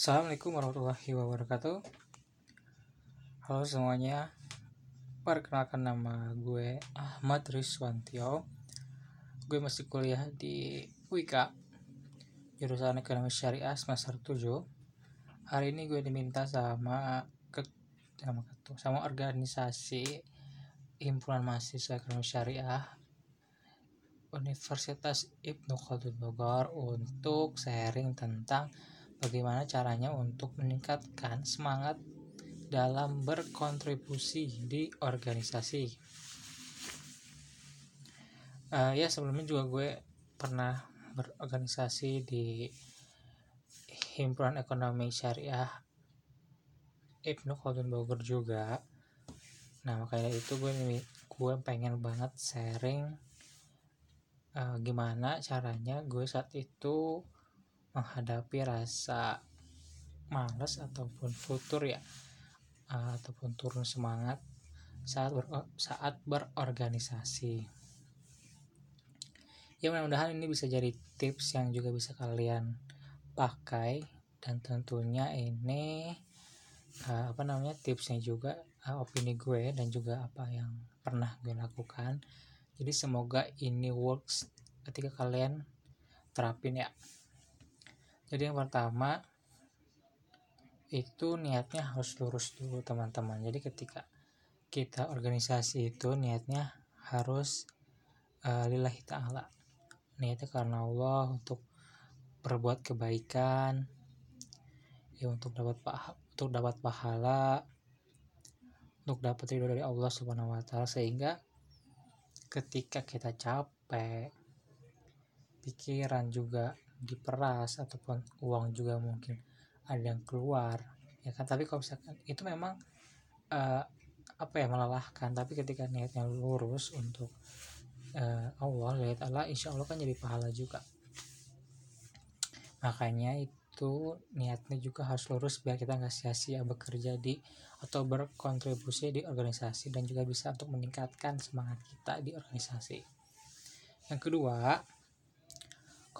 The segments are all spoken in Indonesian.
Assalamualaikum warahmatullahi wabarakatuh. Halo semuanya. Perkenalkan nama gue Ahmad Rizwantio. Gue masih kuliah di WIKA Jurusan Ekonomi Syariah semester 7 Hari ini gue diminta sama ke, sama, sama organisasi Himpunan Mahasiswa Ekonomi Syariah Universitas Ibnu Khaldun Bogor untuk sharing tentang bagaimana caranya untuk meningkatkan semangat dalam berkontribusi di organisasi. Uh, ya sebelumnya juga gue pernah berorganisasi di himpunan ekonomi syariah Ibnu Khaldun Bogor juga. Nah makanya itu gue gue pengen banget sharing uh, gimana caranya gue saat itu menghadapi rasa malas ataupun futur ya ataupun turun semangat saat ber, saat berorganisasi. Ya mudah-mudahan ini bisa jadi tips yang juga bisa kalian pakai dan tentunya ini uh, apa namanya tipsnya juga uh, opini gue dan juga apa yang pernah gue lakukan. Jadi semoga ini works ketika kalian terapin ya jadi yang pertama itu niatnya harus lurus dulu teman-teman. Jadi ketika kita organisasi itu niatnya harus uh, lillahi ta'ala. Niatnya karena Allah untuk berbuat kebaikan ya untuk dapat pahala untuk dapat pahala untuk dapat ridho dari Allah subhanahu wa taala. Sehingga ketika kita capek pikiran juga diperas ataupun uang juga mungkin ada yang keluar ya kan? Tapi kalau misalkan itu memang uh, apa ya melelahkan. Tapi ketika niatnya lurus untuk uh, Allah lihat Allah insya Allah kan jadi pahala juga. Makanya itu niatnya juga harus lurus biar kita nggak sia-sia bekerja di atau berkontribusi di organisasi dan juga bisa untuk meningkatkan semangat kita di organisasi. Yang kedua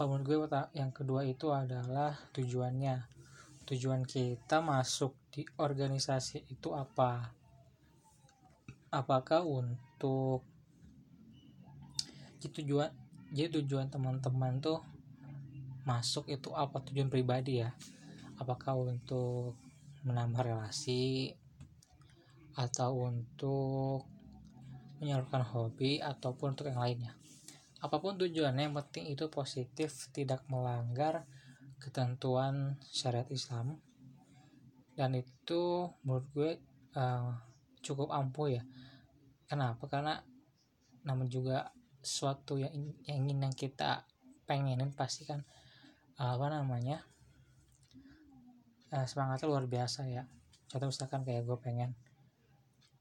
kalau menurut gue yang kedua itu adalah tujuannya. Tujuan kita masuk di organisasi itu apa? Apakah untuk jadi tujuan jadi tujuan teman-teman tuh masuk itu apa? Tujuan pribadi ya? Apakah untuk menambah relasi atau untuk menyalurkan hobi ataupun untuk yang lainnya apa pun tujuannya yang penting itu positif tidak melanggar ketentuan syariat Islam. Dan itu menurut gue uh, cukup ampuh ya. Kenapa? Karena namun juga suatu yang, yang ingin yang kita pengenin pasti kan uh, apa namanya uh, semangatnya luar biasa ya. Contoh misalkan kayak gue pengen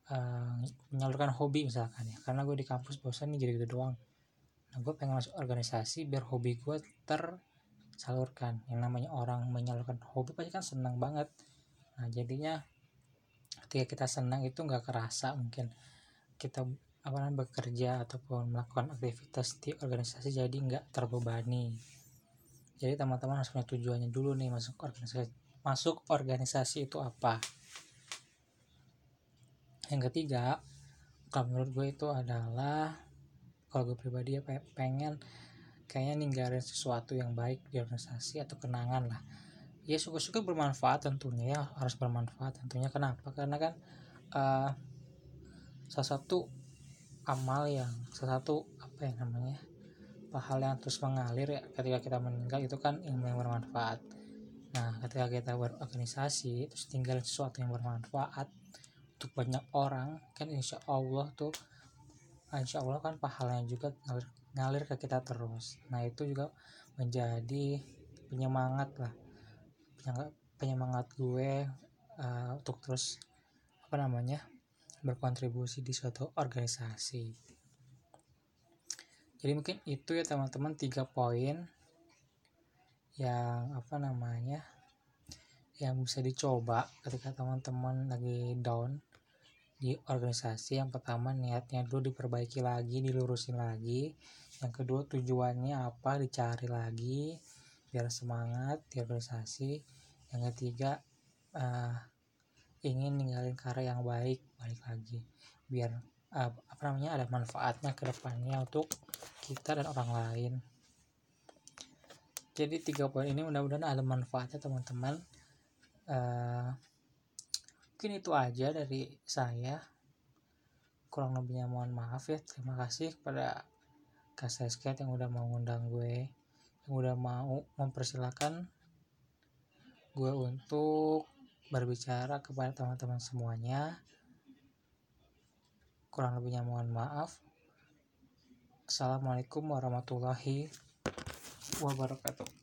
uh, menyalurkan hobi misalkan ya. Karena gue di kampus bosan nih jadi gitu doang nah gue pengen masuk organisasi biar hobi gue tersalurkan. Yang namanya orang menyalurkan hobi pasti kan senang banget. Nah jadinya ketika kita senang itu nggak kerasa mungkin kita apa namanya bekerja ataupun melakukan aktivitas di organisasi jadi nggak terbebani. Jadi teman-teman harus punya tujuannya dulu nih masuk organisasi masuk organisasi itu apa. Yang ketiga kalau menurut gue itu adalah kalau gue pribadi ya pengen kayaknya ninggalin sesuatu yang baik di organisasi atau kenangan lah. Ya suka-suka bermanfaat tentunya ya harus bermanfaat tentunya. Kenapa? Karena kan uh, salah satu amal yang salah satu apa ya namanya pahala yang terus mengalir ya ketika kita meninggal itu kan ilmu yang bermanfaat. Nah ketika kita berorganisasi terus tinggalin sesuatu yang bermanfaat untuk banyak orang kan insya Allah tuh insya Allah kan pahalanya juga ngalir, ngalir ke kita terus. Nah itu juga menjadi penyemangat lah. Penyemangat gue uh, untuk terus apa namanya berkontribusi di suatu organisasi. Jadi mungkin itu ya teman-teman tiga poin yang apa namanya yang bisa dicoba ketika teman-teman lagi down di organisasi yang pertama niatnya dulu diperbaiki lagi dilurusin lagi. Yang kedua tujuannya apa dicari lagi biar semangat di organisasi. Yang ketiga uh, ingin ninggalin karya yang baik balik lagi. Biar uh, apa namanya ada manfaatnya ke depannya untuk kita dan orang lain. Jadi tiga poin ini mudah-mudahan ada manfaatnya teman-teman. Uh, mungkin itu aja dari saya. Kurang lebihnya mohon maaf ya. Terima kasih kepada Kak Sesket yang udah mau ngundang gue yang udah mau mempersilahkan gue untuk berbicara kepada teman-teman semuanya. Kurang lebihnya mohon maaf. Assalamualaikum warahmatullahi wabarakatuh